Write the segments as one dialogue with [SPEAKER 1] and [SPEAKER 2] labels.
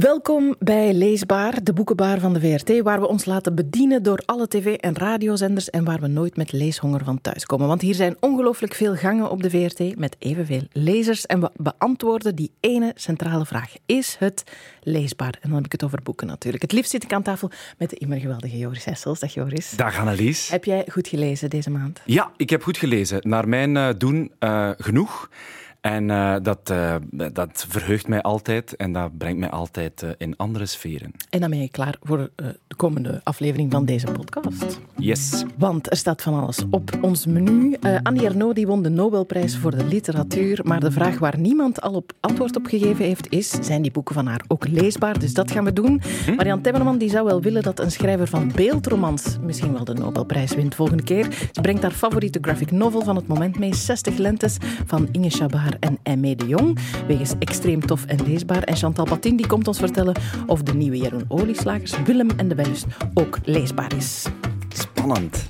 [SPEAKER 1] Welkom bij Leesbaar, de boekenbaar van de VRT, waar we ons laten bedienen door alle tv- en radiozenders en waar we nooit met leeshonger van thuiskomen. Want hier zijn ongelooflijk veel gangen op de VRT met evenveel lezers en we beantwoorden die ene centrale vraag. Is het leesbaar? En dan heb ik het over boeken natuurlijk. Het liefst zit ik aan tafel met de immer geweldige Joris Hessels. Dag Joris.
[SPEAKER 2] Dag Annelies.
[SPEAKER 1] Heb jij goed gelezen deze maand?
[SPEAKER 2] Ja, ik heb goed gelezen. Naar mijn uh, doen uh, genoeg. En uh, dat, uh, dat verheugt mij altijd en dat brengt mij altijd uh, in andere sferen.
[SPEAKER 1] En dan ben je klaar voor de komende aflevering van deze podcast.
[SPEAKER 2] Yes.
[SPEAKER 1] Want er staat van alles op ons menu. Annie Ernaux die won de Nobelprijs voor de literatuur. Maar de vraag waar niemand al op antwoord op gegeven heeft is... zijn die boeken van haar ook leesbaar? Dus dat gaan we doen. Hm? Marian Temmerman die zou wel willen dat een schrijver van beeldromans... misschien wel de Nobelprijs wint volgende keer. Ze brengt haar favoriete graphic novel van het moment mee. 60 lentes van Inge En Aimé de Jong, wegens extreem tof en leesbaar. En Chantal Patin die komt ons vertellen of de nieuwe Jeroen Olieslagers Willem en de Wellust ook leesbaar is.
[SPEAKER 2] Spannend.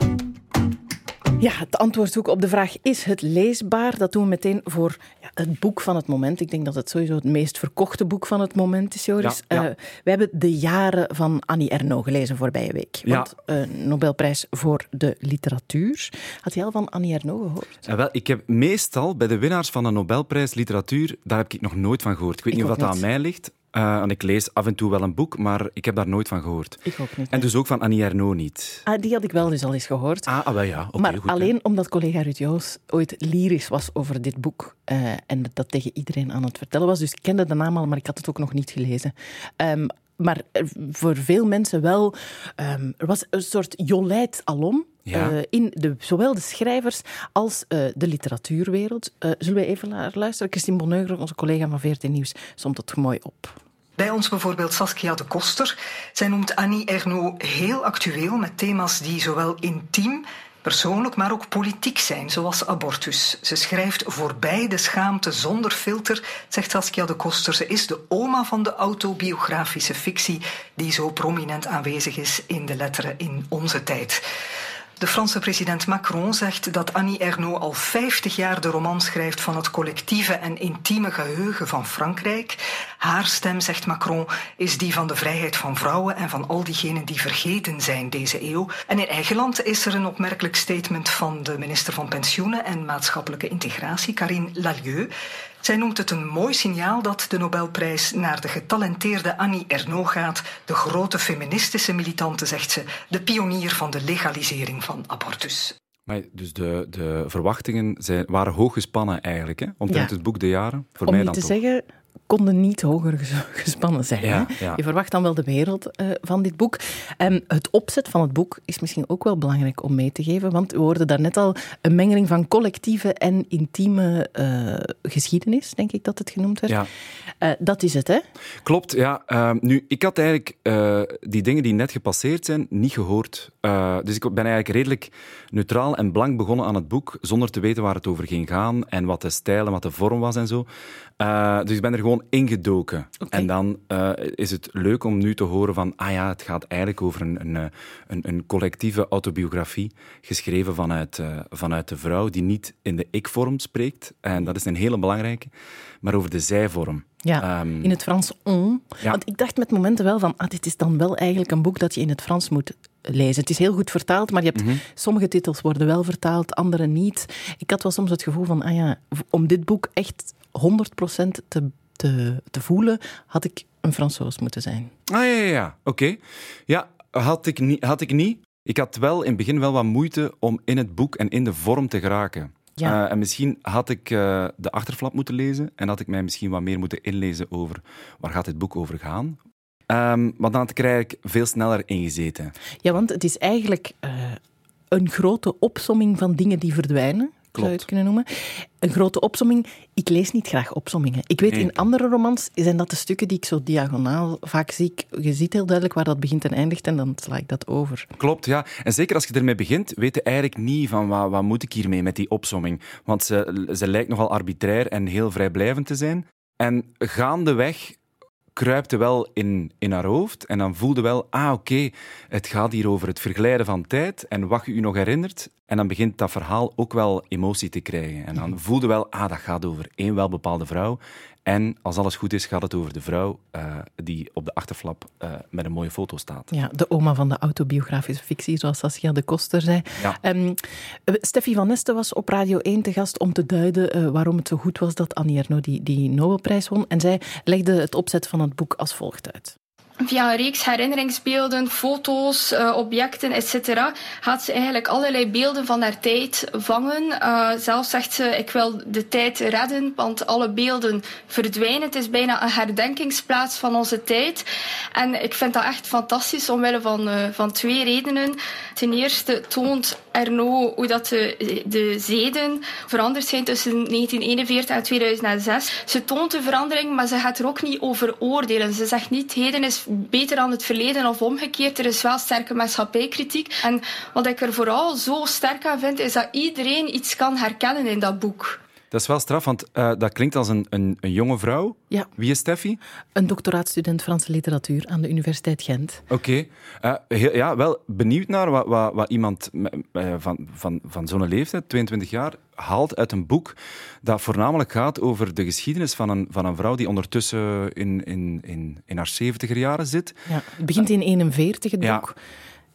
[SPEAKER 1] Ja, het antwoord zoeken op de vraag: is het leesbaar? Dat doen we meteen voor ja, het boek van het moment. Ik denk dat het sowieso het meest verkochte boek van het moment is, Joris. Ja, ja. Uh, we hebben De Jaren van Annie Ernaux gelezen voorbije week. Want uh, Nobelprijs voor de literatuur. Had je al van Annie Ernaux gehoord?
[SPEAKER 2] Ja, wel, ik heb meestal bij de winnaars van de Nobelprijs literatuur, daar heb ik nog nooit van gehoord. Ik weet
[SPEAKER 1] ik
[SPEAKER 2] niet of dat
[SPEAKER 1] niet.
[SPEAKER 2] aan mij ligt. Uh, en ik lees af en toe wel een boek, maar ik heb daar nooit van gehoord.
[SPEAKER 1] Ik ook niet.
[SPEAKER 2] En dus ook van Annie Ernaux niet.
[SPEAKER 1] Ah, die had ik wel dus al eens gehoord.
[SPEAKER 2] Ah, ah wel ja. Okay,
[SPEAKER 1] maar
[SPEAKER 2] goed,
[SPEAKER 1] alleen hè. omdat collega Ruud Joos ooit lyrisch was over dit boek. Uh, en dat tegen iedereen aan het vertellen was. Dus ik kende de naam al, maar ik had het ook nog niet gelezen. Um, maar voor veel mensen wel. Um, er was een soort Jolijt alom.
[SPEAKER 2] Ja.
[SPEAKER 1] Uh, in de, zowel de schrijvers als uh, de literatuurwereld. Uh, zullen we even naar luisteren? Christine Bonneuger, onze collega van VRT Nieuws, somt het mooi op.
[SPEAKER 3] Bij ons bijvoorbeeld Saskia de Koster. Zij noemt Annie Ernaux heel actueel met thema's die zowel intiem, persoonlijk, maar ook politiek zijn, zoals abortus. Ze schrijft voorbij de schaamte zonder filter, zegt Saskia de Koster. Ze is de oma van de autobiografische fictie die zo prominent aanwezig is in de letteren in onze tijd. De Franse president Macron zegt dat Annie Ernaux al 50 jaar de roman schrijft van het collectieve en intieme geheugen van Frankrijk. Haar stem, zegt Macron, is die van de vrijheid van vrouwen en van al diegenen die vergeten zijn deze eeuw. En in eigen land is er een opmerkelijk statement van de minister van Pensioenen en Maatschappelijke Integratie, Karine Lalieu. Zij noemt het een mooi signaal dat de Nobelprijs naar de getalenteerde Annie Ernaux gaat, de grote feministische militante, zegt ze, de pionier van de legalisering van abortus.
[SPEAKER 2] Maar dus de, de verwachtingen zijn, waren hoog gespannen eigenlijk, hè? omtrent
[SPEAKER 1] Ja.
[SPEAKER 2] het boek De Jaren. Voor
[SPEAKER 1] Om
[SPEAKER 2] mij dan
[SPEAKER 1] te
[SPEAKER 2] toch.
[SPEAKER 1] zeggen, konden niet hoger ges- gespannen zijn.
[SPEAKER 2] Ja,
[SPEAKER 1] hè?
[SPEAKER 2] ja.
[SPEAKER 1] Je verwacht dan wel de wereld eh, van dit boek. En het opzet van het boek is misschien ook wel belangrijk om mee te geven, want we hoorden daarnet al een mengeling van collectieve en intieme eh, geschiedenis, denk ik dat het genoemd werd.
[SPEAKER 2] Ja.
[SPEAKER 1] Eh, dat is het, hè?
[SPEAKER 2] Klopt, ja. Ehm, nu, ik had eigenlijk die dingen die net gepasseerd zijn niet gehoord. Eh, dus ik ben eigenlijk redelijk neutraal en blank begonnen aan het boek, zonder te weten waar het over ging gaan en wat de stijl en wat de vorm was en zo. Eh, dus ik ben er gewoon ingedoken.
[SPEAKER 1] Oké.
[SPEAKER 2] En dan eh, is het leuk om nu te horen van, ah ja, het gaat eigenlijk over een, een, eh, een, een collectieve autobiografie, geschreven vanuit, vanuit de vrouw, die niet in de ik-vorm spreekt. En dat is een hele belangrijke, maar over de zij-vorm.
[SPEAKER 1] Ja,
[SPEAKER 2] Ehm,
[SPEAKER 1] in het Frans on.
[SPEAKER 2] ja.
[SPEAKER 1] Want ik dacht met momenten wel van, ah, dit is dan wel eigenlijk een boek dat je in het Frans moet lezen. Het is heel goed vertaald, maar je hebt,
[SPEAKER 2] Mhm.
[SPEAKER 1] sommige titels worden wel vertaald, andere niet. Ik had wel soms het gevoel van, ah ja, om dit boek echt 100% te, te, te voelen, had ik een Fransoos moeten zijn.
[SPEAKER 2] Ah ja, ja, ja. oké. Ja, had ik, niet, had ik niet. Ik had wel in het begin wel wat moeite om in het boek en in de vorm te geraken.
[SPEAKER 1] Ja.
[SPEAKER 2] Eh, en misschien had ik eh, de achterflap moeten lezen en had ik mij misschien wat meer moeten inlezen over waar gaat dit boek over gaan. Ehm maar dan had ik er eigenlijk veel sneller ingezeten.
[SPEAKER 1] Ja, want het is eigenlijk eh, een grote opsomming van dingen die verdwijnen. Zou je het
[SPEAKER 2] Klopt.
[SPEAKER 1] kunnen noemen. Een grote opsomming. Ik lees niet graag opsommingen. Ik weet,
[SPEAKER 2] Nee.
[SPEAKER 1] in andere romans zijn dat de stukken die ik zo diagonaal vaak zie. Je ziet heel duidelijk waar dat begint en eindigt en dan sla ik dat over.
[SPEAKER 2] Klopt, ja. En zeker als je ermee begint, weet je eigenlijk niet van wat, wat moet ik hiermee met die opsomming. Want ze, ze lijkt nogal arbitrair en heel vrijblijvend te zijn. En gaandeweg kruipte wel in, in haar hoofd en dan voelde wel, ah oké, het gaat hier over het verglijden van tijd en wat je u nog herinnert. En dan begint dat verhaal ook wel emotie te krijgen. En dan voelde wel, ah dat gaat over één welbepaalde vrouw. En als alles goed is, gaat het over de vrouw uh, die op de achterflap uh, met een mooie foto staat.
[SPEAKER 1] Ja, de oma van de autobiografische fictie, zoals Saskia de Koster zei.
[SPEAKER 2] Ja.
[SPEAKER 1] Um, Steffi van Nesten was op Radio 1 te gast om te duiden uh, waarom het zo goed was dat Annie Ernaux die, die Nobelprijs won. En zij legde het opzet van het boek als volgt uit.
[SPEAKER 4] Via een reeks herinneringsbeelden, foto's, uh, objecten, etc. gaat ze eigenlijk allerlei beelden van haar tijd vangen. Uh, zelf zegt ze, ik wil de tijd redden, want alle beelden verdwijnen. Het is bijna een herdenkingsplaats van onze tijd. En ik vind dat echt fantastisch, omwille van, uh, van twee redenen. Ten eerste toont Erno hoe dat de, de zeden veranderd zijn tussen 1941 en 2006. Ze toont de verandering, maar ze gaat er ook niet over oordelen. Ze zegt niet, heden is beter dan het verleden of omgekeerd. Er is wel sterke maatschappijkritiek. En wat ik er vooral zo sterk aan vind, is dat iedereen iets kan herkennen in dat boek.
[SPEAKER 2] Dat is wel straf, want uh, dat klinkt als een, een, een, jonge vrouw.
[SPEAKER 1] Ja.
[SPEAKER 2] Wie is Steffi?
[SPEAKER 1] Een doctoraatstudent Franse literatuur aan de Universiteit Gent.
[SPEAKER 2] Oké. Okay. Uh, ja, wel benieuwd naar wat, wat, wat iemand uh, van, van, van zo'n leeftijd, 22 jaar, haalt uit een boek dat voornamelijk gaat over de geschiedenis van een, van een vrouw die ondertussen in, in, in, in haar 70er jaren zit.
[SPEAKER 1] Ja, het begint in 41, het boek. Ja.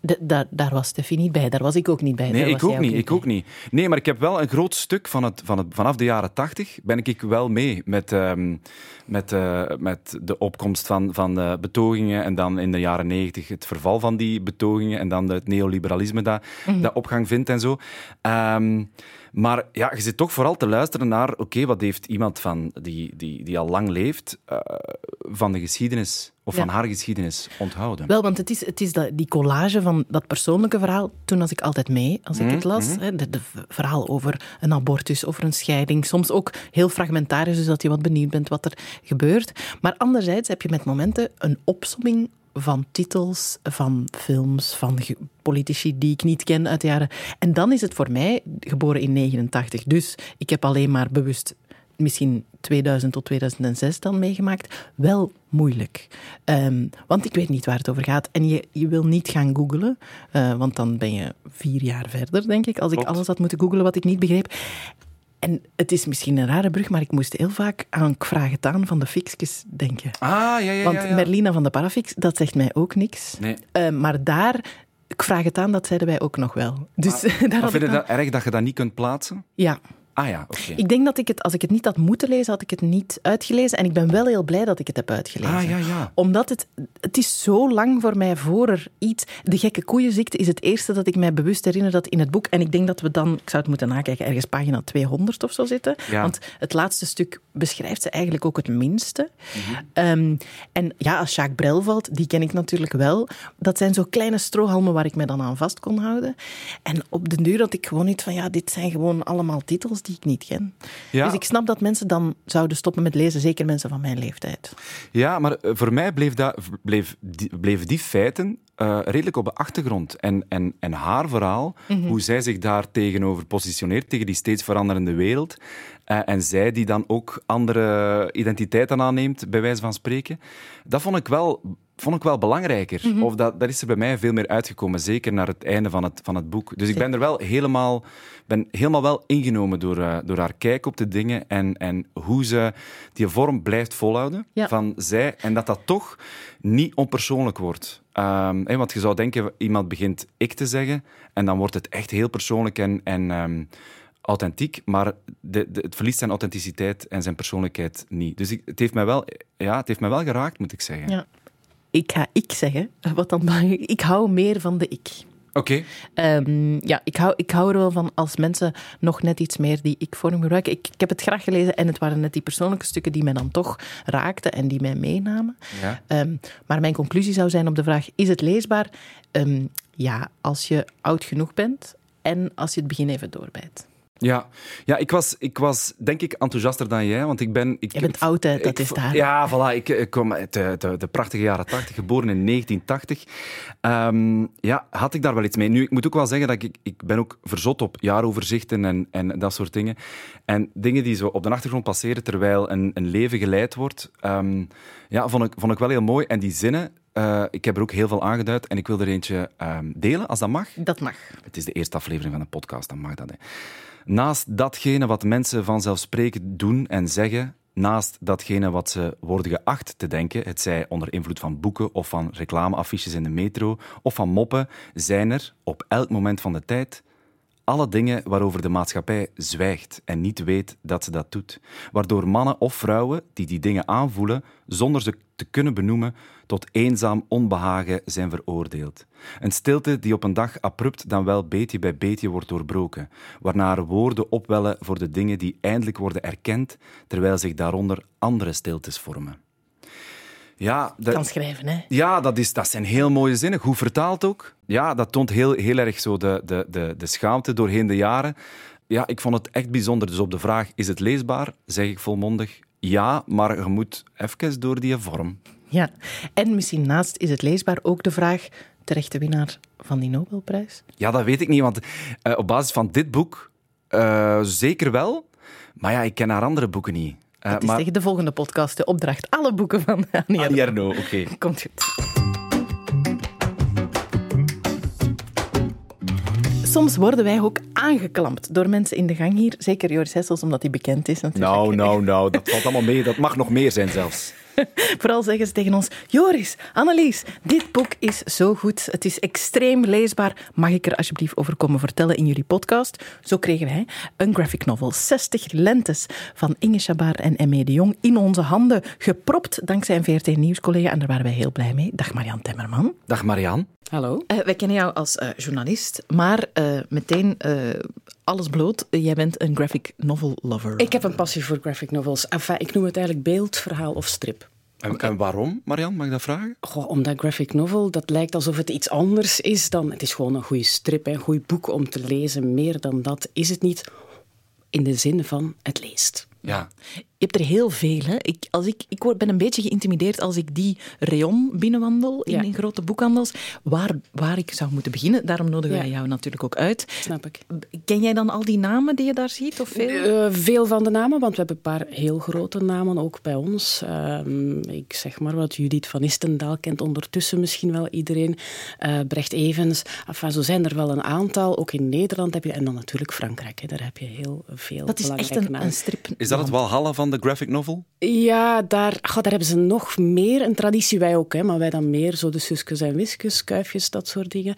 [SPEAKER 1] De, daar, daar, was Steffi niet bij. Daar was ik ook niet bij.
[SPEAKER 2] Nee,
[SPEAKER 1] daar
[SPEAKER 2] ik ook niet. Ik ook niet. Nee, maar ik heb wel een groot stuk van het, van het, vanaf de jaren tachtig ben ik wel mee met, um, met, uh, met de opkomst van, van betogingen en dan in de jaren negentig het verval van die betogingen en dan het neoliberalisme dat, mm -hmm. dat opgang vindt en zo. Um, maar ja, je zit toch vooral te luisteren naar, oké, okay, wat heeft iemand van die, die, die al lang leeft uh, van de geschiedenis of ja. van haar geschiedenis onthouden?
[SPEAKER 1] Wel, want het is, het is dat, die collage van dat persoonlijke verhaal. Toen was ik altijd mee, als ik mm, het las.
[SPEAKER 2] mhm.
[SPEAKER 1] Mm. De, verhaal over een abortus, over een scheiding. Soms ook heel fragmentarisch, dus dat je wat benieuwd bent wat er gebeurt. Maar anderzijds heb je met momenten een opsomming van titels, van films, van politici die ik niet ken uit de jaren. En dan is het voor mij, geboren in 89, dus ik heb alleen maar bewust misschien 2000 tot 2006 dan meegemaakt, wel moeilijk. Um, want ik weet niet waar het over gaat. En je, je wil niet gaan googlen, uh, want dan ben je vier jaar verder, denk ik, als ik
[SPEAKER 2] Klopt.
[SPEAKER 1] alles had moeten googlen wat ik niet begreep. En het is misschien een rare brug, maar ik moest heel vaak aan Kvragetaan van de Fixkes denken.
[SPEAKER 2] Ah, ja, ja,
[SPEAKER 1] Want
[SPEAKER 2] ja, ja.
[SPEAKER 1] Merlina van de Parafix, dat zegt mij ook niks.
[SPEAKER 2] Nee.
[SPEAKER 1] Uh, maar daar, ik vraag het aan, dat zeiden wij ook nog wel. Dus daar
[SPEAKER 2] Maar vind je dat erg dat je dat niet kunt plaatsen?
[SPEAKER 1] Ja.
[SPEAKER 2] Ah ja, oké.
[SPEAKER 1] Ik denk dat ik het, als ik het niet had moeten lezen, had ik het niet uitgelezen. En ik ben wel heel blij dat ik het heb uitgelezen.
[SPEAKER 2] Ah ja, ja.
[SPEAKER 1] Omdat het, het is zo lang voor mij voor er iets... De gekke koeienziekte is het eerste dat ik mij bewust herinner dat in het boek... En ik denk dat we dan, ik zou het moeten nakijken, ergens pagina 200 of zo zitten.
[SPEAKER 2] Ja.
[SPEAKER 1] Want het laatste stuk beschrijft ze eigenlijk ook het minste.
[SPEAKER 2] Mhm.
[SPEAKER 1] Um, en ja, als Jacques Brel valt, die ken ik natuurlijk wel. Dat zijn zo kleine strohalmen waar ik me dan aan vast kon houden. En op de duur had ik gewoon iets van, ja, dit zijn gewoon allemaal titels die ik niet ken.
[SPEAKER 2] Ja.
[SPEAKER 1] Dus ik snap dat mensen dan zouden stoppen met lezen, zeker mensen van mijn leeftijd.
[SPEAKER 2] Ja, maar eh, voor mij bleef dat, bleef die, bleven die feiten uh, redelijk op de achtergrond. En, en, en haar verhaal,
[SPEAKER 1] Mhm.
[SPEAKER 2] hoe zij zich daar tegenover positioneert, tegen die steeds veranderende wereld. Uh, en zij die dan ook andere identiteiten aanneemt, bij wijze van spreken. Dat vond ik wel, vond ik wel belangrijker.
[SPEAKER 1] Mhm.
[SPEAKER 2] Of dat, dat is er bij mij veel meer uitgekomen, zeker naar het einde van het, van het boek. Dus ik ben er wel helemaal, ben helemaal wel ingenomen door, uh, door haar kijk op de dingen en, en hoe ze die vorm blijft volhouden
[SPEAKER 1] Ja.
[SPEAKER 2] van zij. En dat dat toch niet onpersoonlijk wordt. Um, want je zou denken, iemand begint ik te zeggen en dan wordt het echt heel persoonlijk en, en um, authentiek, maar de, de, het verliest zijn authenticiteit en zijn persoonlijkheid niet. Dus ik, het, heeft mij wel, ja, het heeft mij wel geraakt, moet ik zeggen.
[SPEAKER 1] Ja. Ik ga ik zeggen, wat dan, ik hou meer van de ik.
[SPEAKER 2] Oké.
[SPEAKER 1] Okay. Um, ja, ik hou, ik hou er wel van als mensen nog net iets meer die ik-vorm gebruiken. Ik, ik heb het graag gelezen en het waren net die persoonlijke stukken die mij dan toch raakten en die mij meenamen.
[SPEAKER 2] Ja.
[SPEAKER 1] Um, maar mijn conclusie zou zijn op de vraag, is het leesbaar? Um, ja, als je oud genoeg bent en als je het begin even doorbijt.
[SPEAKER 2] Ja, ja ik, was, ik was denk ik enthousiaster dan jij, want ik ben... Ik,
[SPEAKER 1] je bent oud, hè? dat
[SPEAKER 2] ik,
[SPEAKER 1] is daar.
[SPEAKER 2] Ja, voilà. Ik, ik kom uit de, de, de, prachtige jaren 80, geboren in 1980. Um, ja, had ik daar wel iets mee. Nu, ik moet ook wel zeggen dat ik, ik ben ook verzot op jaaroverzichten en, en dat soort dingen. En dingen die zo op de achtergrond passeren terwijl een, een leven geleid wordt, um, ja, vond ik, vond ik wel heel mooi. En die zinnen, uh, ik heb er ook heel veel aangeduid en ik wil er eentje um, delen, als dat mag.
[SPEAKER 1] Dat mag.
[SPEAKER 2] Het is de eerste aflevering van een podcast, dan mag dat. Hè. Naast datgene wat mensen vanzelfsprekend doen en zeggen, naast datgene wat ze worden geacht te denken, het zij onder invloed van boeken of van reclameaffiches in de metro of van moppen, zijn er op elk moment van de tijd alle dingen waarover de maatschappij zwijgt en niet weet dat ze dat doet. Waardoor mannen of vrouwen die die dingen aanvoelen, zonder ze te kunnen benoemen, tot eenzaam onbehagen zijn veroordeeld. Een stilte die op een dag abrupt dan wel beetje bij beetje wordt doorbroken, waarna er woorden opwellen voor de dingen die eindelijk worden erkend, terwijl zich daaronder andere stiltes vormen. Ja, dat,
[SPEAKER 1] kan schrijven, hè?
[SPEAKER 2] Ja, dat, is, dat zijn heel mooie zinnen. Goed vertaald ook. Ja, dat toont heel, heel erg zo de, de, de, de schaamte doorheen de jaren. Ja, ik vond het echt bijzonder. Dus op de vraag, is het leesbaar? Zeg ik volmondig, ja, maar je moet even door die vorm.
[SPEAKER 1] Ja, en misschien naast is het leesbaar ook de vraag, terechte winnaar van die Nobelprijs?
[SPEAKER 2] Ja, dat weet ik niet, want uh, op basis van dit boek uh, zeker wel. Maar ja, ik ken haar andere boeken niet.
[SPEAKER 1] Het is maar... tegen de volgende podcast de opdracht. Alle boeken van Annie
[SPEAKER 2] Ernaux. Ernaux, oké. Okay.
[SPEAKER 1] Komt goed. Soms worden wij ook aangeklampt door mensen in de gang hier. Zeker Joris Hessels, omdat hij bekend is natuurlijk.
[SPEAKER 2] Nou, nou, nou. Dat valt allemaal mee. Dat mag nog meer zijn zelfs.
[SPEAKER 1] Vooral zeggen ze tegen ons: Joris, Annelies, dit boek is zo goed. Het is extreem leesbaar. Mag ik er alsjeblieft over komen vertellen in jullie podcast? Zo kregen wij een graphic novel, 60 lentes, van Inge Chabar en Emme de Jong in onze handen. Gepropt dankzij een VRT Nieuwscollega en daar waren wij heel blij mee. Dag Marian Temmerman.
[SPEAKER 2] Dag Marian.
[SPEAKER 1] Hallo. Uh, wij kennen jou als uh, journalist, maar uh, meteen alles bloot. Jij bent een graphic novel lover.
[SPEAKER 5] Ik heb een passie voor graphic novels. Enfin, ik noem het eigenlijk beeld, verhaal of strip.
[SPEAKER 2] En, okay. en, waarom, Marian? Mag ik dat vragen?
[SPEAKER 5] Goh, omdat graphic novel, dat lijkt alsof het iets anders is dan... Het is gewoon een goede strip, een goed boek om te lezen. Meer dan dat is het niet, in de zin van het leest.
[SPEAKER 2] Ja.
[SPEAKER 1] Je hebt er heel veel. Hè? Ik, als ik, ik ben een beetje geïntimideerd als ik die rayon binnenwandel in, in grote boekhandels, waar, waar ik zou moeten beginnen. Daarom nodigen wij jou natuurlijk ook uit.
[SPEAKER 5] Snap ik.
[SPEAKER 1] Ken jij dan al die namen die je daar ziet? Of veel?
[SPEAKER 5] Uh, veel van de namen, want we hebben een paar heel grote namen ook bij ons. Uh, ik zeg maar wat, Judith van Istendaal kent ondertussen misschien wel iedereen. Uh, Brecht Evens. Enfin, zo zijn er wel een aantal. Ook in Nederland heb je, en dan natuurlijk Frankrijk. Hè, daar heb je heel veel
[SPEAKER 1] Dat is echt een, een strip.
[SPEAKER 2] Is dat het Walhalla van de graphic novel?
[SPEAKER 5] Ja, daar, goh, daar hebben ze nog meer. Een traditie, wij ook, hè, maar wij dan meer zo de Suskes en Wiskes, kuifjes, dat soort dingen.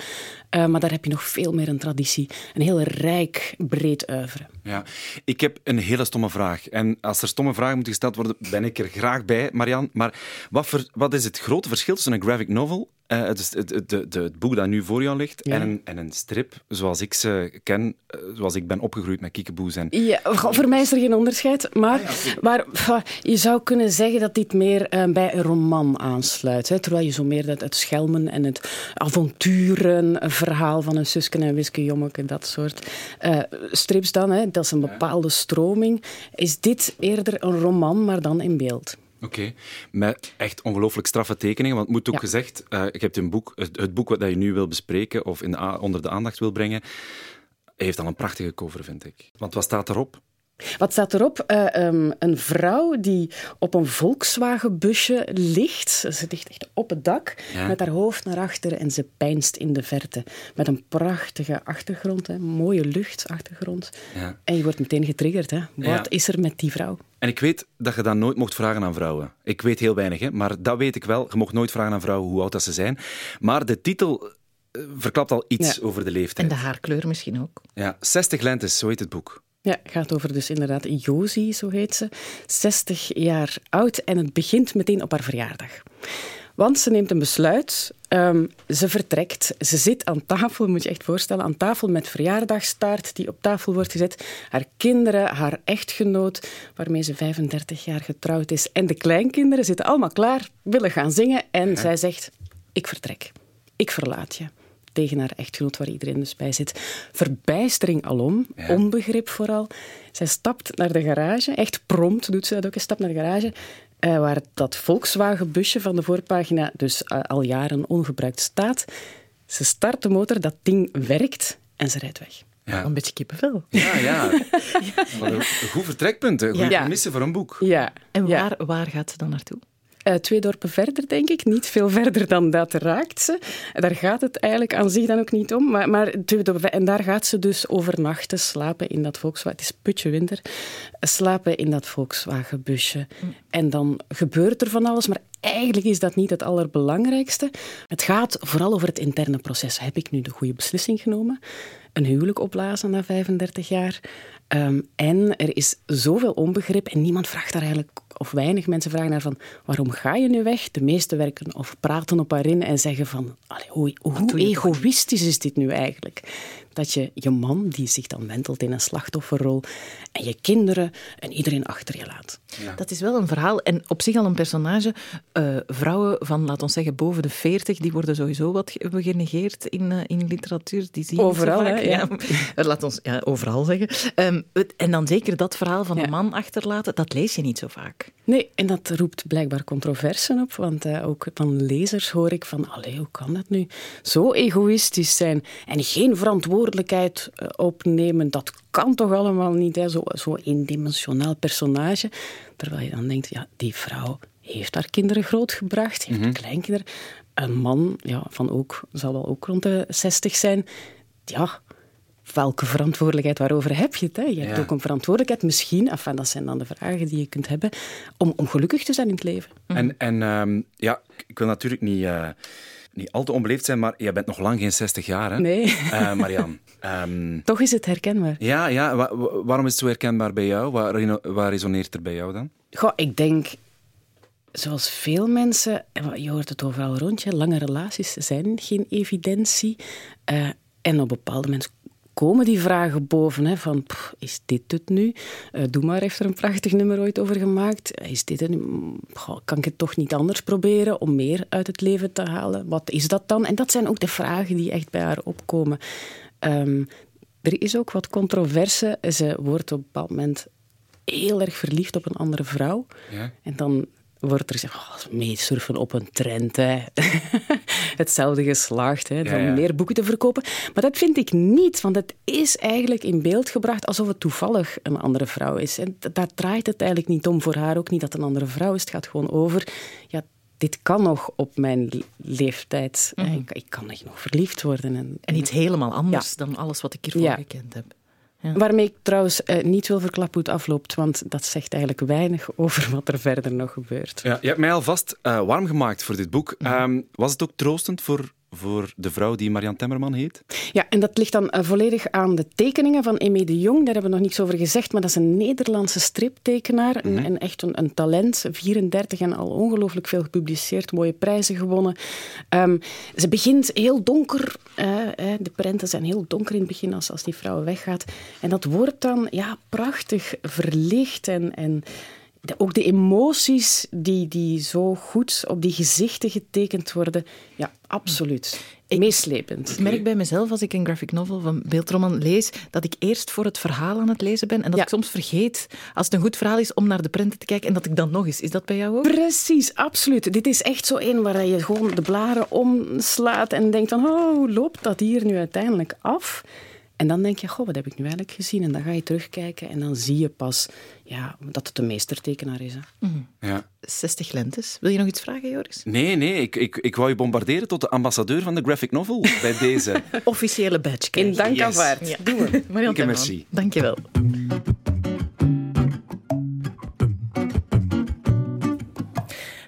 [SPEAKER 5] Uh, maar daar heb je nog veel meer een traditie. Een heel rijk, breed oeuvre.
[SPEAKER 2] Ja, ik heb een hele stomme vraag. En als er stomme vragen moeten gesteld worden, ben ik er graag bij, Marian. Maar wat, voor, wat is het grote verschil tussen een graphic novel uh, het, het, het, boek dat nu voor jou ligt ja. en, een, en een strip zoals ik ze ken, uh, zoals ik ben opgegroeid met kiekeboes. En...
[SPEAKER 5] Ja, voor mij is er geen onderscheid. Maar, ah, ja, maar je zou kunnen zeggen dat dit meer uh, bij een roman aansluit. Hè, terwijl je zo meer het, het schelmen en het avonturenverhaal van een Susken en Wiske Jommeke, dat soort strips dan, hè, dat is een bepaalde stroming. Is dit eerder een roman, maar dan in beeld?
[SPEAKER 2] Oké, okay. met echt ongelooflijk straffe tekeningen. Want het moet ook ja. gezegd, uh, je hebt een boek, het, boek wat je nu wil bespreken of in de, onder de aandacht wil brengen, heeft al een prachtige cover, vind ik. Want wat staat erop?
[SPEAKER 5] Wat staat erop? Uh, um, een vrouw die op een Volkswagenbusje ligt. Ze ligt echt op het dak, ja. met haar hoofd naar achter en ze pijnst in de verte. Met een prachtige achtergrond, hè, mooie luchtachtergrond. Ja. En je wordt meteen getriggerd. Hè. Wat ja. is er met die vrouw?
[SPEAKER 2] En ik weet dat je dat nooit mocht vragen aan vrouwen. Ik weet heel weinig, hè, maar dat weet ik wel. Je mocht nooit vragen aan vrouwen hoe oud dat ze zijn. Maar de titel verklapt al iets over de leeftijd.
[SPEAKER 1] En de haarkleur misschien ook.
[SPEAKER 2] Ja, 60 lentes, zo heet het boek.
[SPEAKER 5] Ja, het gaat over dus inderdaad Josie, zo heet ze. 60 jaar oud en het begint meteen op haar verjaardag. Want ze neemt een besluit. Um, ze vertrekt. Ze zit aan tafel, moet je echt voorstellen, aan tafel met verjaardagstaart die op tafel wordt gezet. Haar kinderen, haar echtgenoot, waarmee ze 35 jaar getrouwd is, en de kleinkinderen zitten allemaal klaar, willen gaan zingen. En ja. zij zegt, ik vertrek. Ik verlaat je tegen haar echtgenoot, waar iedereen dus bij zit. Verbijstering alom, ja. onbegrip vooral. Zij stapt naar de garage, echt prompt doet ze dat ook, een stap naar de garage, uh, waar dat Volkswagen-busje van de voorpagina dus uh, al jaren ongebruikt staat. Ze start de motor, dat ding werkt en ze rijdt weg.
[SPEAKER 1] Ja. Een beetje kippenvel.
[SPEAKER 2] Ja, ja. ja. Een goed vertrekpunt, een goede ja. premisse voor een boek.
[SPEAKER 5] Ja.
[SPEAKER 1] En waar, waar gaat ze dan naartoe?
[SPEAKER 5] Uh, twee dorpen verder, denk ik. Niet veel verder dan dat raakt ze. Daar gaat het eigenlijk aan zich dan ook niet om. Maar, maar twee dorpen, en daar gaat ze dus overnachten, slapen in dat Volkswagen. Het is putje winter. Slapen in dat Volkswagenbusje. Mm. En dan gebeurt er van alles, maar eigenlijk is dat niet het allerbelangrijkste. Het gaat vooral over het interne proces. Heb ik nu de goede beslissing genomen? Een huwelijk opblazen na 35 jaar? Ehm, en er is zoveel onbegrip en niemand vraagt daar eigenlijk, of weinig mensen vragen naar van waarom ga je nu weg? De meesten werken of praten op haar in en zeggen van hoe, hoe egoïstisch is dit nu eigenlijk? Dat je je man, die zich dan wentelt in een slachtofferrol, en je kinderen en iedereen achter je laat.
[SPEAKER 1] Dat is wel een verhaal en op zich al een personage. Uh, vrouwen van, laten we zeggen, boven de 40, die worden sowieso wat genegeerd in, uh, in literatuur. Die zie
[SPEAKER 5] overal, hè? Ja.
[SPEAKER 1] ja. Laat ons ja, overal zeggen. Um, en dan zeker dat verhaal van een man achterlaten, dat lees je niet zo vaak.
[SPEAKER 5] Nee, en dat roept blijkbaar controversen op, want uh, ook van lezers hoor ik van, allee, hoe kan dat nu? Zo egoïstisch zijn en geen verantwoordelijkheid uh, opnemen, dat kan toch allemaal niet, hè? Zo, zo eendimensionaal personage. Terwijl je dan denkt, ja, die vrouw heeft haar kinderen grootgebracht, heeft mm kleinkinderen. Een man, ja, van ook, zal wel ook rond de 60 zijn. Ja, welke verantwoordelijkheid, waarover heb je het? Hè? Je hebt ook een verantwoordelijkheid, misschien, enfin, dat zijn dan de vragen die je kunt hebben, om, om gelukkig te zijn in het leven.
[SPEAKER 2] En, en um, ja, ik wil natuurlijk niet... Uh niet al te onbeleefd zijn, maar jij bent nog lang geen 60 jaar, hè?
[SPEAKER 5] Nee.
[SPEAKER 2] Uh, Marianne.
[SPEAKER 5] Um, Toch is het herkenbaar.
[SPEAKER 2] Ja, ja. Wa waarom is het zo herkenbaar bij jou? Waar, waar resoneert er bij jou dan?
[SPEAKER 5] Goh, ik denk, zoals veel mensen, je hoort het overal rond je, lange relaties zijn geen evidentie. Uh, en op bepaalde mensen komen die vragen boven. Hè, van, is dit het nu? Uh, Doe maar heeft er een prachtig nummer ooit over gemaakt. Is dit het kan ik het toch niet anders proberen om meer uit het leven te halen? Wat is dat dan? En dat zijn ook de vragen die echt bij haar opkomen. Um, er is ook wat controverse. Ze wordt op een bepaald moment heel erg verliefd op een andere vrouw. Ja. En dan wordt er gezegd, oh, meesurfen op een trend. Hè. Hetzelfde geslaagd, hè, van meer boeken te verkopen. Maar dat vind ik niet, want het is eigenlijk in beeld gebracht alsof het toevallig een andere vrouw is. En daar draait het eigenlijk niet om voor haar, ook niet dat het een andere vrouw is. Het gaat gewoon over, ja, dit kan nog op mijn leeftijd. Mm ik, ik, kan nog verliefd worden. En,
[SPEAKER 1] en iets helemaal anders dan alles wat ik hiervoor gekend heb.
[SPEAKER 5] Waarmee ik trouwens eh, niet wil verklappen hoe het afloopt, want dat zegt eigenlijk weinig over wat er verder nog gebeurt.
[SPEAKER 2] Ja, je hebt mij alvast uh, warm gemaakt voor dit boek. Mhm. Ehm, was het ook troostend voor voor de vrouw die Marian Temmerman heet?
[SPEAKER 5] Ja, en dat ligt dan uh, volledig aan de tekeningen van Emé de Jong. Daar hebben we nog niets over gezegd, maar dat is een Nederlandse striptekenaar. Mm en, echt een, een, talent, 34 en al ongelooflijk veel gepubliceerd, mooie prijzen gewonnen. Um, ze begint heel donker, uh, de prenten zijn heel donker in het begin als, als die vrouw weggaat. En dat wordt dan ja, prachtig verlicht en... en ook de emoties die, die zo goed op die gezichten getekend worden, ja, absoluut. Ik, Meeslepend.
[SPEAKER 1] Ik merk bij mezelf, als ik een graphic novel van beeldroman lees, dat ik eerst voor het verhaal aan het lezen ben en dat ik soms vergeet, als het een goed verhaal is, om naar de prenten te kijken en dat ik dan nog eens. Is dat bij jou ook?
[SPEAKER 5] Precies, absoluut. Dit is echt zo één waar je gewoon de blaren omslaat en denkt van, oh, hoe loopt dat hier nu uiteindelijk af? En dan denk je, goh, wat heb ik nu eigenlijk gezien? En dan ga je terugkijken en dan zie je pas ja, dat het een meestertekenaar is. Hè.
[SPEAKER 1] Mhm. Ja. 60 lentes. Wil je nog iets vragen, Joris?
[SPEAKER 2] Nee, nee. Ik, ik, ik wou je bombarderen tot de ambassadeur van de graphic novel bij deze.
[SPEAKER 1] Officiële badge.
[SPEAKER 5] In dank yes. aanvaard. Ja.
[SPEAKER 1] Doe we.
[SPEAKER 2] Marianne Merci.
[SPEAKER 1] Dank je wel.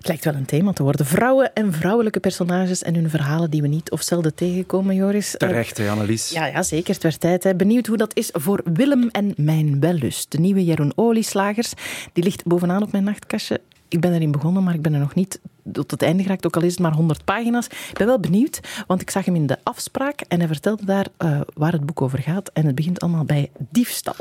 [SPEAKER 1] Lijkt wel een thema te worden. Vrouwen en vrouwelijke personages en hun verhalen die we niet of zelden tegenkomen, Joris.
[SPEAKER 2] Terecht, hè, Annelies?
[SPEAKER 1] Ja, ja, zeker. Het werd tijd. Hè. Benieuwd hoe dat is voor Willem en Mijn Wellust. De nieuwe Jeroen Olieslagers. Die ligt bovenaan op mijn nachtkastje. Ik ben erin begonnen, maar ik ben er nog niet tot het einde geraakt, ook al is het maar 100 pagina's. Ik ben wel benieuwd, want ik zag hem in de afspraak en hij vertelde daar uh, waar het boek over gaat. En het begint allemaal bij diefstal.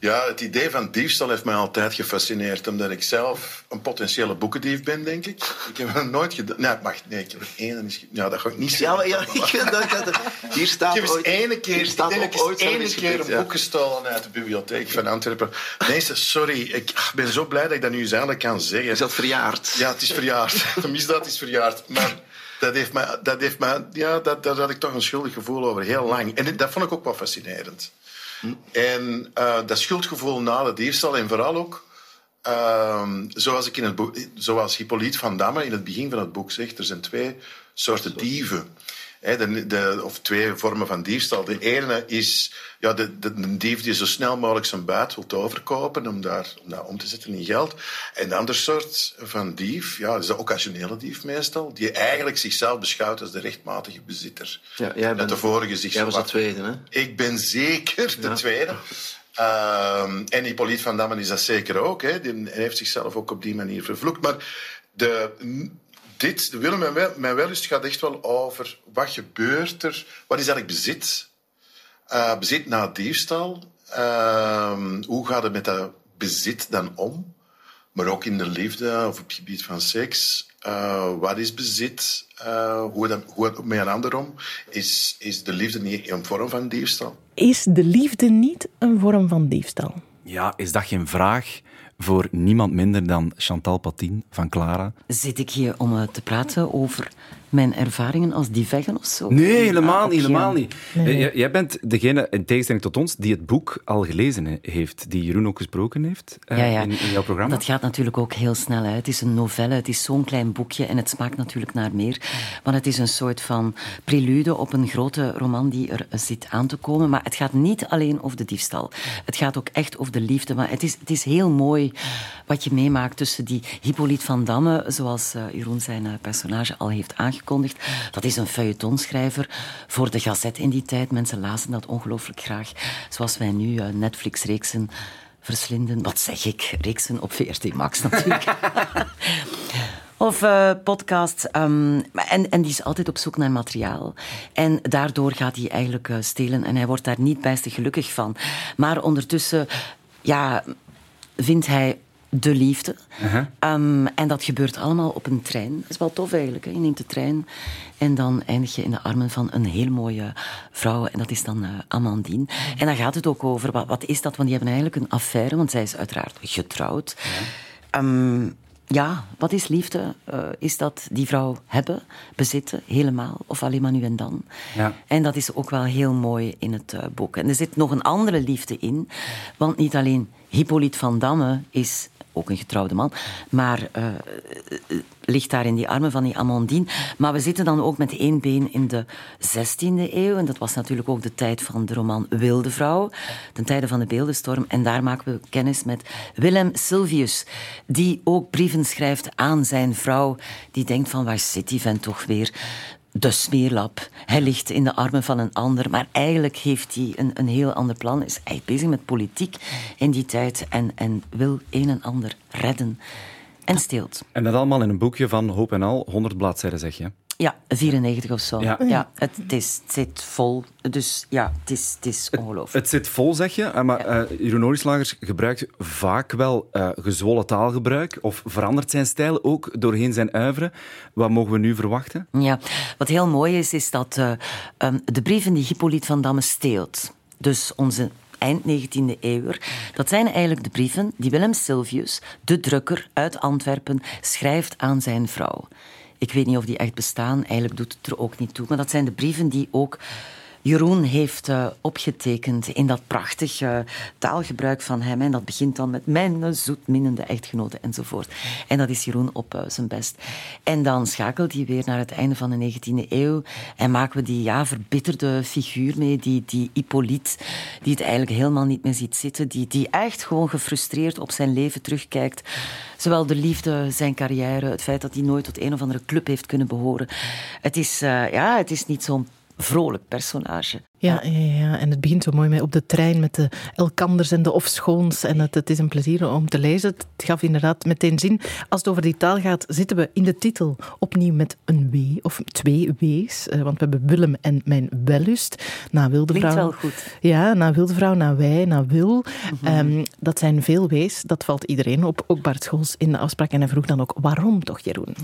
[SPEAKER 6] Ja, het idee van diefstal heeft mij altijd gefascineerd, omdat ik zelf een potentiële boekendief ben, denk ik. Ik heb het nooit gedaan. Nee, wacht, nee, ik heb één. Ja, dat ga ik niet zeggen.
[SPEAKER 7] Ja, ja ik dat, dat, hier staat
[SPEAKER 6] ik heb eens één keer, staat ik ooit keer een boek gestolen uit de bibliotheek van Antwerpen. Nee, sorry, ik ben zo blij dat ik dat nu eens eindelijk kan zeggen.
[SPEAKER 7] Is dat verjaard?
[SPEAKER 6] Ja, het is verjaard. De misdaad is verjaard. Maar dat heeft mij, dat heeft mij, ja, dat, daar had ik toch een schuldig gevoel over, heel lang. En dat vond ik ook wel fascinerend. En uh, dat schuldgevoel na de diefstal en vooral ook Ehm, zoals, ik in het boek, zoals Hippolyte van Damme in het begin van het boek zegt, er zijn twee soorten dieven. De, de, of twee vormen van diefstal. De ene is ja, de, de, dief die zo snel mogelijk zijn buit wil overkopen om, daar, om dat om te zetten in geld. En de andere soort van dief, ja, is de occasionele dief meestal, die eigenlijk zichzelf beschouwt als de rechtmatige bezitter.
[SPEAKER 7] Ja, jij
[SPEAKER 6] Dat
[SPEAKER 7] bent,
[SPEAKER 6] de vorige zich
[SPEAKER 7] jij was de tweede, hè?
[SPEAKER 6] ik ben zeker de
[SPEAKER 7] Ja.
[SPEAKER 6] tweede. Ehm, en Hippolyte van Damme is dat zeker ook. Hè. Die hij heeft zichzelf ook op die manier vervloekt. Maar de, dit, de Willem en Wel- mijn Wellust gaat echt wel over wat gebeurt er, wat is eigenlijk bezit? Eh, bezit na diefstal. Ehm, hoe gaat het met dat bezit dan om? Maar ook in de liefde of op het gebied van seks. Eh, wat is bezit? Eh, hoe, dat, hoe het met een ander om? Is, is de liefde niet een vorm van diefstal?
[SPEAKER 1] Is de liefde niet een vorm van diefstal?
[SPEAKER 2] Ja, is dat geen vraag voor niemand minder dan Chantal Patin van Clara?
[SPEAKER 8] Zit ik hier om eh, te praten over mijn ervaringen als diveggen of zo?
[SPEAKER 2] Nee, helemaal
[SPEAKER 8] Ah,
[SPEAKER 2] niet. Helemaal niet. Eh, Jij, jij bent degene, in tegenstelling tot ons, die het boek al gelezen he- heeft, die Jeroen ook gesproken heeft eh,
[SPEAKER 8] Ja, ja.
[SPEAKER 2] In, in jouw programma.
[SPEAKER 8] Dat gaat natuurlijk ook heel snel uit. Het is een novelle, het is zo'n klein boekje en het smaakt natuurlijk naar meer. Want het is een soort van prelude op een grote roman die er zit aan te komen. Maar het gaat niet alleen over de diefstal. Het gaat ook echt over de liefde. Maar het is, het is heel mooi wat je meemaakt tussen die Hippolyte van Damme, zoals eh, Jeroen zijn eh, personage al heeft aangekondigd. Dat is een feuilletonschrijver voor de Gazette in die tijd. Mensen lazen dat ongelooflijk graag. Zoals wij nu eh, Netflix-reeksen verslinden. Wat zeg ik? Reeksen op VRT Max natuurlijk. Of eh, podcasts. ehm, en, en die is altijd op zoek naar materiaal. En daardoor gaat hij eigenlijk eh, stelen. En hij wordt daar niet bijster gelukkig van. Maar ondertussen ja, vindt hij de liefde. Ehm, en dat gebeurt allemaal op een trein. Dat is wel tof eigenlijk. Hè? Je neemt de trein en dan eindig je in de armen van een heel mooie vrouw. En dat is dan eh, Amandine. En dan gaat het ook over, wat, wat is dat? Want die hebben eigenlijk een affaire, want zij is uiteraard getrouwd. Ehm, ja, wat is liefde? Eh, is dat die vrouw hebben, bezitten, helemaal, of alleen maar nu en dan?
[SPEAKER 2] Ja.
[SPEAKER 8] En dat is ook wel heel mooi in het eh, boek. En er zit nog een andere liefde in, want niet alleen Hippolyte van Damme is ook een getrouwde man, maar eh, ligt daar in die armen van die Amandine. Maar we zitten dan ook met één been in de 16e eeuw. En dat was natuurlijk ook de tijd van de roman Wilde Vrouw, ten tijde van de beeldenstorm. En daar maken we kennis met Willem Sylvius, die ook brieven schrijft aan zijn vrouw, die denkt van waar zit die vent toch weer? De smeerlap. Hij ligt in de armen van een ander, maar eigenlijk heeft hij een, een heel ander plan. Is hij bezig met politiek in die tijd en, en wil een en ander redden. En steelt.
[SPEAKER 2] En dat allemaal in een boekje van Hoop en Al, 100 bladzijden zeg je.
[SPEAKER 8] Ja, 94 of zo.
[SPEAKER 2] Ja.
[SPEAKER 8] het, het, is, het zit vol. Dus ja, het is, het is ongelooflijk.
[SPEAKER 2] Het zit vol, zeg je, eh, maar eh Jeroen Oorslagers gebruikt vaak wel eh, gezwollen taalgebruik of verandert zijn stijl ook doorheen zijn uiveren. Wat mogen we nu verwachten?
[SPEAKER 8] Ja, wat heel mooi is, is dat eh, ehm, de brieven die Hippolyte van Damme steelt, dus onze eind 19e eeuw, dat zijn eigenlijk de brieven die Willem Sylvius, de drukker uit Antwerpen, schrijft aan zijn vrouw. Ik weet niet of die echt bestaan, eigenlijk doet het er ook niet toe, maar dat zijn de brieven die ook Jeroen heeft eh, opgetekend in dat prachtig eh, taalgebruik van hem. En dat begint dan met mijn zoetminnende echtgenote enzovoort. En dat is Jeroen op eh, zijn best. En dan schakelt hij weer naar het einde van de 19e eeuw. En maken we die ja, verbitterde figuur mee, die, die Hippolyte, die het eigenlijk helemaal niet meer ziet zitten. Die, die echt gewoon gefrustreerd op zijn leven terugkijkt. Zowel de liefde, zijn carrière, het feit dat hij nooit tot een of andere club heeft kunnen behoren. Het is, eh, ja, het is niet zo'n vrolijk personage.
[SPEAKER 1] Ja, ja, ja, en het begint zo mooi mee op de trein met de Elkanders en de Ofschoons. En het, het is een plezier om te lezen. Het gaf inderdaad meteen zin. Als het over die taal gaat, zitten we in de titel opnieuw met een W, of twee W's. Eh, Want we hebben Willem en mijn wellust. Na wilde
[SPEAKER 8] Klinkt
[SPEAKER 1] vrouw.
[SPEAKER 8] wel goed.
[SPEAKER 1] Ja, na wilde vrouw, na wij, na wil.
[SPEAKER 8] Mhm.
[SPEAKER 1] Ehm, dat zijn veel W's. Dat valt iedereen op. Ook Bart Scholz in de afspraak. En hij vroeg dan ook, waarom toch, Jeroen?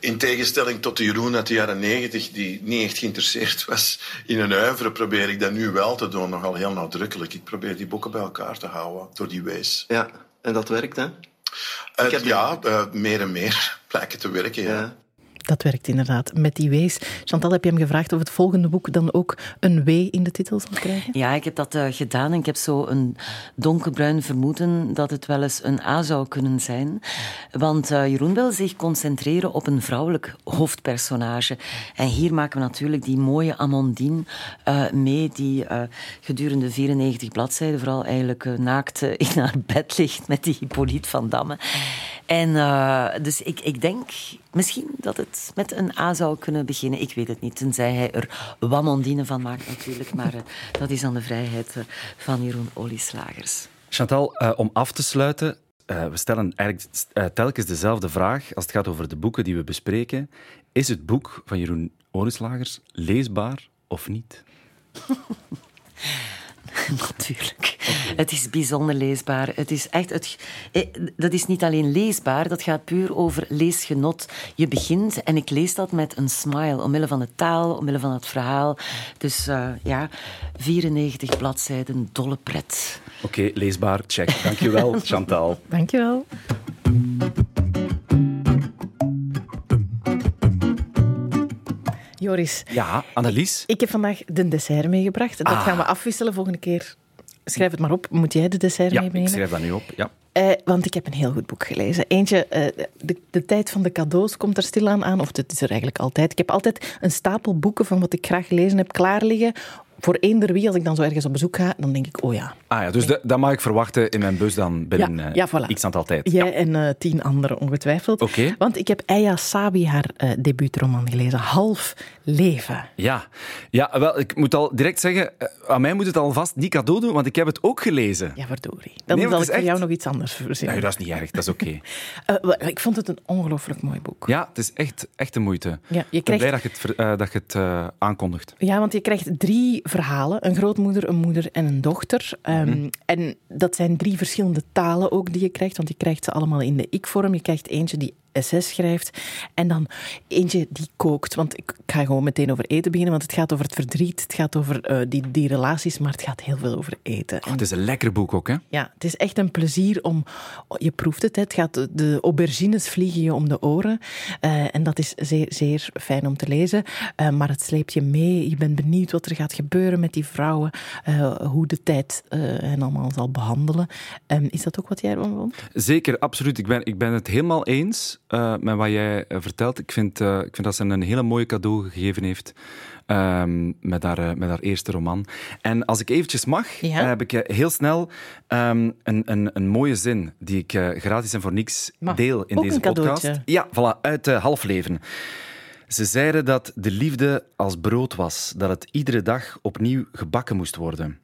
[SPEAKER 6] In tegenstelling tot de Jeroen uit de jaren negentig, die niet echt geïnteresseerd was in een uiveren, probeer ik dat nu wel te doen, nogal heel nadrukkelijk. Ik probeer die boeken bij elkaar te houden door die wees.
[SPEAKER 7] Ja, en dat werkt, hè?
[SPEAKER 6] Ja, eh, meer en meer blijken te werken. Ja.
[SPEAKER 7] Ja.
[SPEAKER 1] Dat werkt inderdaad met die W's. Chantal, heb je hem gevraagd of het volgende boek dan ook een W in de titel zal krijgen?
[SPEAKER 8] Ja, ik heb dat uh, gedaan ik heb zo een donkerbruin vermoeden dat het wel eens een A zou kunnen zijn. Want uh, Jeroen wil zich concentreren op een vrouwelijk hoofdpersonage. En hier maken we natuurlijk die mooie Amandine uh, mee, die gedurende 94 bladzijden vooral eigenlijk naakt in haar bed ligt met die Hippolyte van Damme. En dus ik, ik denk misschien dat het met een A zou kunnen beginnen. Ik weet het niet, tenzij hij er Wamondine van maakt natuurlijk. Maar uh, dat is aan de vrijheid uh, van Jeroen Olieslagers.
[SPEAKER 2] Chantal, uh, om af te sluiten, we stellen eigenlijk telkens dezelfde vraag als het gaat over de boeken die we bespreken. Is het boek van Jeroen Olieslagers leesbaar of niet?
[SPEAKER 8] Natuurlijk. Het is bijzonder leesbaar. Het is echt, het, eh, dat is niet alleen leesbaar, dat gaat puur over leesgenot. Je begint, en ik lees dat met een smile, omwille van de taal, omwille van het verhaal. Dus uh, ja, 94 bladzijden, dolle pret.
[SPEAKER 2] Oké, okay, leesbaar, check. Dankjewel, Chantal.
[SPEAKER 1] Dankjewel. Joris.
[SPEAKER 2] Ja, Annelies.
[SPEAKER 1] Ik heb vandaag de dessert meegebracht. Dat
[SPEAKER 2] Ah.
[SPEAKER 1] gaan we afwisselen volgende keer. Schrijf het maar op. Moet jij de dessert
[SPEAKER 2] Ja,
[SPEAKER 1] meenemen?
[SPEAKER 2] ik schrijf dat nu op. Ja.
[SPEAKER 1] Eh, want ik heb een heel goed boek gelezen. Eentje, eh, de, de tijd van de cadeaus komt er stilaan aan. Of dat is er eigenlijk altijd. Ik heb altijd een stapel boeken van wat ik graag gelezen heb klaar liggen. Voor eender wie, als ik dan zo ergens op bezoek ga, dan denk ik, oh ja.
[SPEAKER 2] Ah ja, dus dat mag ik verwachten in mijn bus dan binnen
[SPEAKER 1] Ja,
[SPEAKER 2] eh,
[SPEAKER 1] ja, voilà.
[SPEAKER 2] x aantal tijd.
[SPEAKER 1] Jij en eh, tien anderen ongetwijfeld.
[SPEAKER 2] Oké.
[SPEAKER 1] Want ik heb Aya Sabi haar eh, debuutroman gelezen. Half leven.
[SPEAKER 2] Ja. ja, wel, ik moet al direct zeggen, aan mij moet het alvast niet cadeau doen, want ik heb het ook gelezen.
[SPEAKER 1] Ja, verdorie. Dan
[SPEAKER 2] Nee,
[SPEAKER 1] zal ik
[SPEAKER 2] is
[SPEAKER 1] voor jou
[SPEAKER 2] echt-
[SPEAKER 1] nog iets anders verzinnen.
[SPEAKER 2] Nee, dat is niet erg, dat is oké.
[SPEAKER 1] Ik vond het een ongelooflijk mooi boek.
[SPEAKER 2] Ja, het is echt, echt de moeite.
[SPEAKER 1] Ja, je
[SPEAKER 2] Ik ben blij dat je het, dat je het aankondigt.
[SPEAKER 1] Ja, want je krijgt drie verhalen. Een grootmoeder, een moeder en een dochter. Ehm,
[SPEAKER 2] Mhm.
[SPEAKER 1] En dat zijn drie verschillende talen ook die je krijgt. Want je krijgt ze allemaal in de ik-vorm. Je krijgt eentje die SS schrijft. En dan eentje die kookt. Want ik ga gewoon meteen over eten beginnen. Want het gaat over het verdriet. Het gaat over eh, die, die relaties. Maar het gaat heel veel over eten.
[SPEAKER 2] Oh, het is een lekker boek ook, hè?
[SPEAKER 1] Ja, het is echt een plezier om... Je proeft het, hè. het gaat, de aubergines vliegen je om de oren. Eh, en dat is zeer, zeer fijn om te lezen. Eh, maar het sleept je mee. Je bent benieuwd wat er gaat gebeuren met die vrouwen. hoe de tijd hen allemaal zal behandelen. Ehm, is dat ook wat jij ervan vond?
[SPEAKER 2] Zeker, absoluut. Ik ben, ik ben het helemaal eens eh, met wat jij eh, vertelt. Ik vind, eh, ik vind dat ze een hele mooie cadeau gegeven heeft ehm, met, haar, met haar eerste roman. En als ik eventjes mag,
[SPEAKER 1] Ja?
[SPEAKER 2] heb ik heel snel ehm, een, een, een mooie zin die ik gratis en voor niks
[SPEAKER 1] Maar
[SPEAKER 2] deel in
[SPEAKER 1] ook
[SPEAKER 2] deze
[SPEAKER 1] een
[SPEAKER 2] podcast.
[SPEAKER 1] cadeautje.
[SPEAKER 2] Ja, voilà, uit Halfleven. Ze zeiden dat de liefde als brood was, dat het iedere dag opnieuw gebakken moest worden.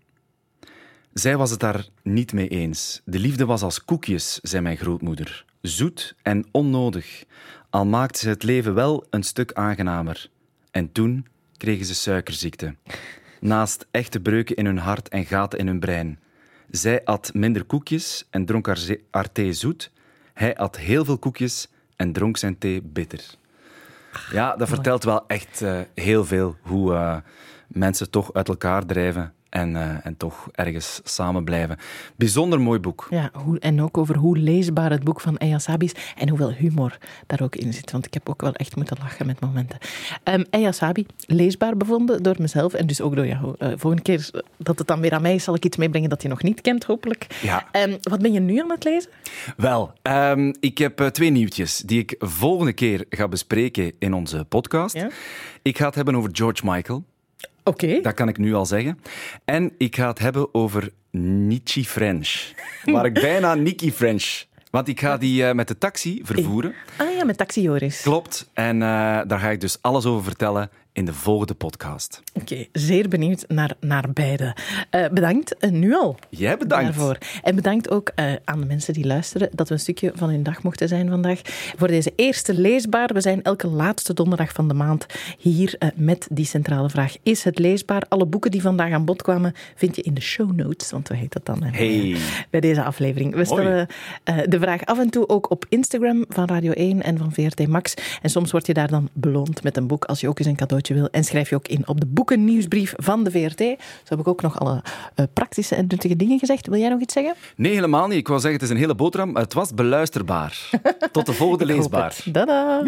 [SPEAKER 2] Zij was het daar niet mee eens. De liefde was als koekjes, zei mijn grootmoeder. Zoet en onnodig, al maakte ze het leven wel een stuk aangenamer. En toen kregen ze suikerziekte. Naast echte breuken in hun hart en gaten in hun brein. Zij at minder koekjes en dronk haar thee zoet. Hij at heel veel koekjes en dronk zijn thee bitter. Ja, dat vertelt wel echt eh, heel veel hoe eh, mensen toch uit elkaar drijven en, eh, en toch ergens samen blijven. Bijzonder mooi boek.
[SPEAKER 1] Ja, hoe, en ook over hoe leesbaar het boek van Aya Sabi is en hoeveel humor daar ook in zit. Want ik heb ook wel echt moeten lachen met momenten. Ehm Aya Sabi, leesbaar bevonden door mezelf en dus ook door jou. Eh, volgende keer dat het dan weer aan mij is, zal ik iets meebrengen dat je nog niet kent, hopelijk.
[SPEAKER 2] Ja.
[SPEAKER 1] Ehm, wat ben je nu aan het lezen?
[SPEAKER 2] Wel, ehm, ik heb eh, twee nieuwtjes die ik volgende keer ga bespreken in onze podcast.
[SPEAKER 1] Ja?
[SPEAKER 2] Ik ga het hebben over George Michael.
[SPEAKER 1] Oké.
[SPEAKER 2] Dat kan ik nu al zeggen. En ik ga het hebben over Nietzsche French. Waar ik bijna Nicky French. Want ik ga die eh, met de taxi vervoeren.
[SPEAKER 1] Ah ja, met Taxi Joris.
[SPEAKER 2] Klopt. En eh, daar ga ik dus alles over vertellen in de volgende podcast.
[SPEAKER 1] Oké, zeer benieuwd naar, naar beide. Eh, bedankt, eh, nu al.
[SPEAKER 2] Jij bedankt.
[SPEAKER 1] Daarvoor. En bedankt ook eh, aan de mensen die luisteren dat we een stukje van hun dag mochten zijn vandaag. Voor deze eerste leesbaar. We zijn elke laatste donderdag van de maand hier met die centrale vraag. Is het leesbaar? Alle boeken die vandaag aan bod kwamen vind je in de show notes, want zo heet dat dan.
[SPEAKER 2] Hey.
[SPEAKER 1] Bij deze aflevering. We stellen de vraag af en toe ook op Instagram van Radio 1 en van VRT Max. En soms word je daar dan beloond met een boek als je ook eens een cadeautje wil. En schrijf je ook in op de boekennieuwsbrief van de VRT. Zo heb ik ook nog alle eh, praktische en nuttige dingen gezegd. Wil jij nog iets zeggen?
[SPEAKER 2] Nee, helemaal niet. Ik wou zeggen, het is een hele boterham. Het was beluisterbaar. Tot de volgende leesbaar.
[SPEAKER 1] Tada!